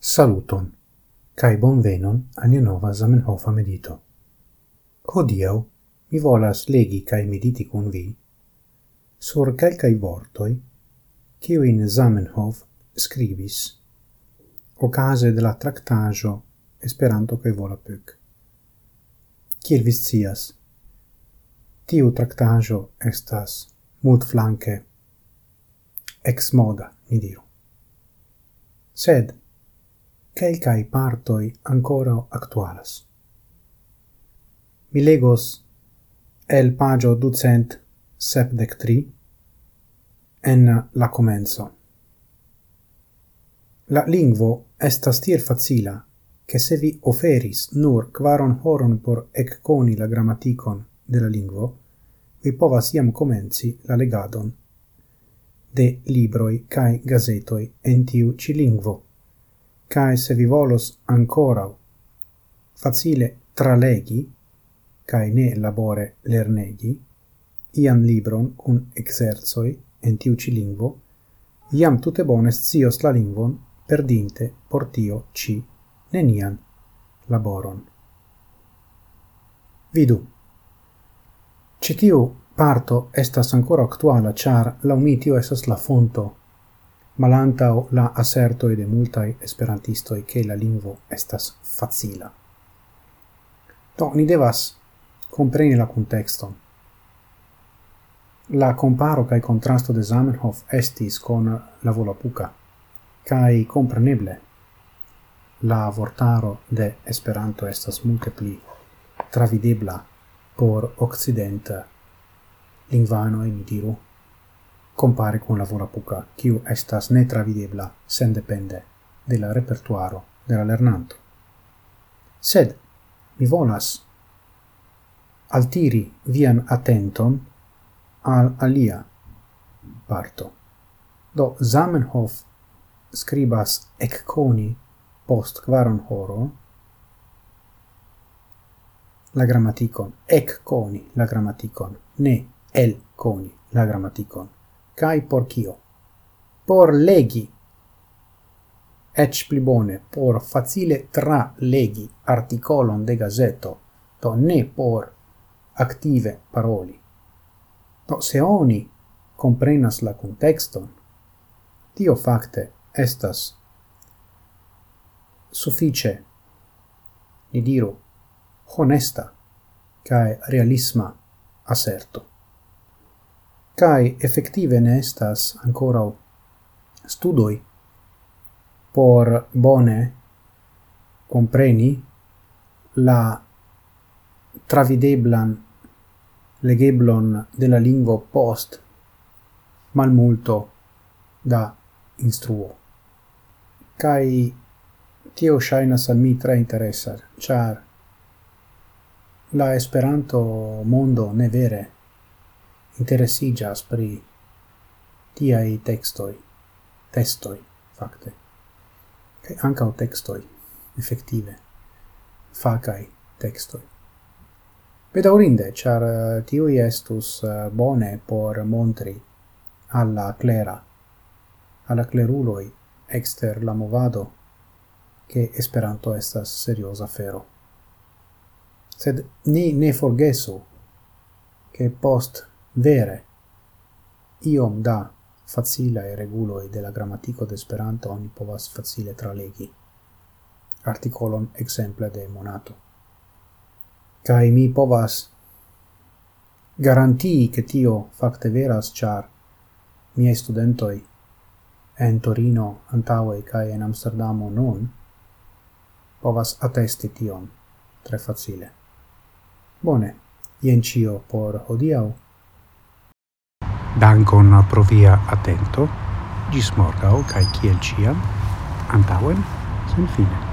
Saluton, cae bonvenon ania nova Zamenhofa medito. Hodiau, mi volas legi cae mediti cun vi sur calcai vortoi cio in Zamenhof scribis ocase de la tractajo Esperanto cae Volapük. Ciel vi scias, tiu tractajo estas mut flanque ex moda, ni diru. Sed, quelcae partoi ancora actualas. Mi legos el pagio ducent sepdec tri en la comenzo. La lingvo estas tiel facila, che se vi oferis nur quaron horon por ecconi la grammaticon de la lingvo, vi povas iam comenzi la legadon de libroi cae gazetoi en tiu ci lingvo cae se vi volos ancorau facile tralegi, cae ne labore lernegi, ian libron cun exerzoi en tiuci lingvo, iam tute bone scios la lingvon perdinte portio ci nenian laboron. Vidu. Citiu parto estas ancora actuala, char laumitio esas la fonto malantao la assertoi de multai esperantistoi che la lingvo estas facila. Do, ni devas compreni la contexton. La comparo cae contrasto de Zamenhof estis con la volapuca, cae compreneble la vortaro de Esperanto estas multe pli travidebla por occidenta lingvano e mi diru compare con la volapuca, quiu estas netravidebla, sendepende de la repertuaro de la lernanto. Sed mi volas altiri vian attenton al alia parto. Do Zamenhof scribas ecconi post quaron horo la grammaticon, ecconi la grammaticon, ne el coni la grammaticon cae por cio. Por legi. Ec pli bone, por facile tra legi articolon de gazeto, to ne por active paroli. To se oni comprenas la contexton, tio facte estas suffice, ni diru, honesta, cae realisma asserto. Kai effettive ne estas ancora studoi por bone compreni la travideblan legeblon della lingvo post malmulto da instruo. Kai tio shainas al mi tre interessa, char la esperanto mondo ne vere interesigas pri tiai textoi, testoi, facte, kai ancau textoi, effective, facai textoi. Pedaurinde, char eh, tiui estus eh, bone por montri alla clera, alla cleruloi exter la movado, che Esperanto estas seriosa fero. Sed ni ne forgesu che post Vere, iom da facila e regulo de la grammatico de Esperanto oni povas facile tralegi artikolon exemple de monato. kai mi povas garantii che tio facte veras, char miei studentoi en Torino antaue cae en Amsterdamo nun povas attesti tion tre facile. Bone, jen cio por hodiau. Dankon pro via atento. Gis morgau, cae ciel ciam, antauen, sen fine.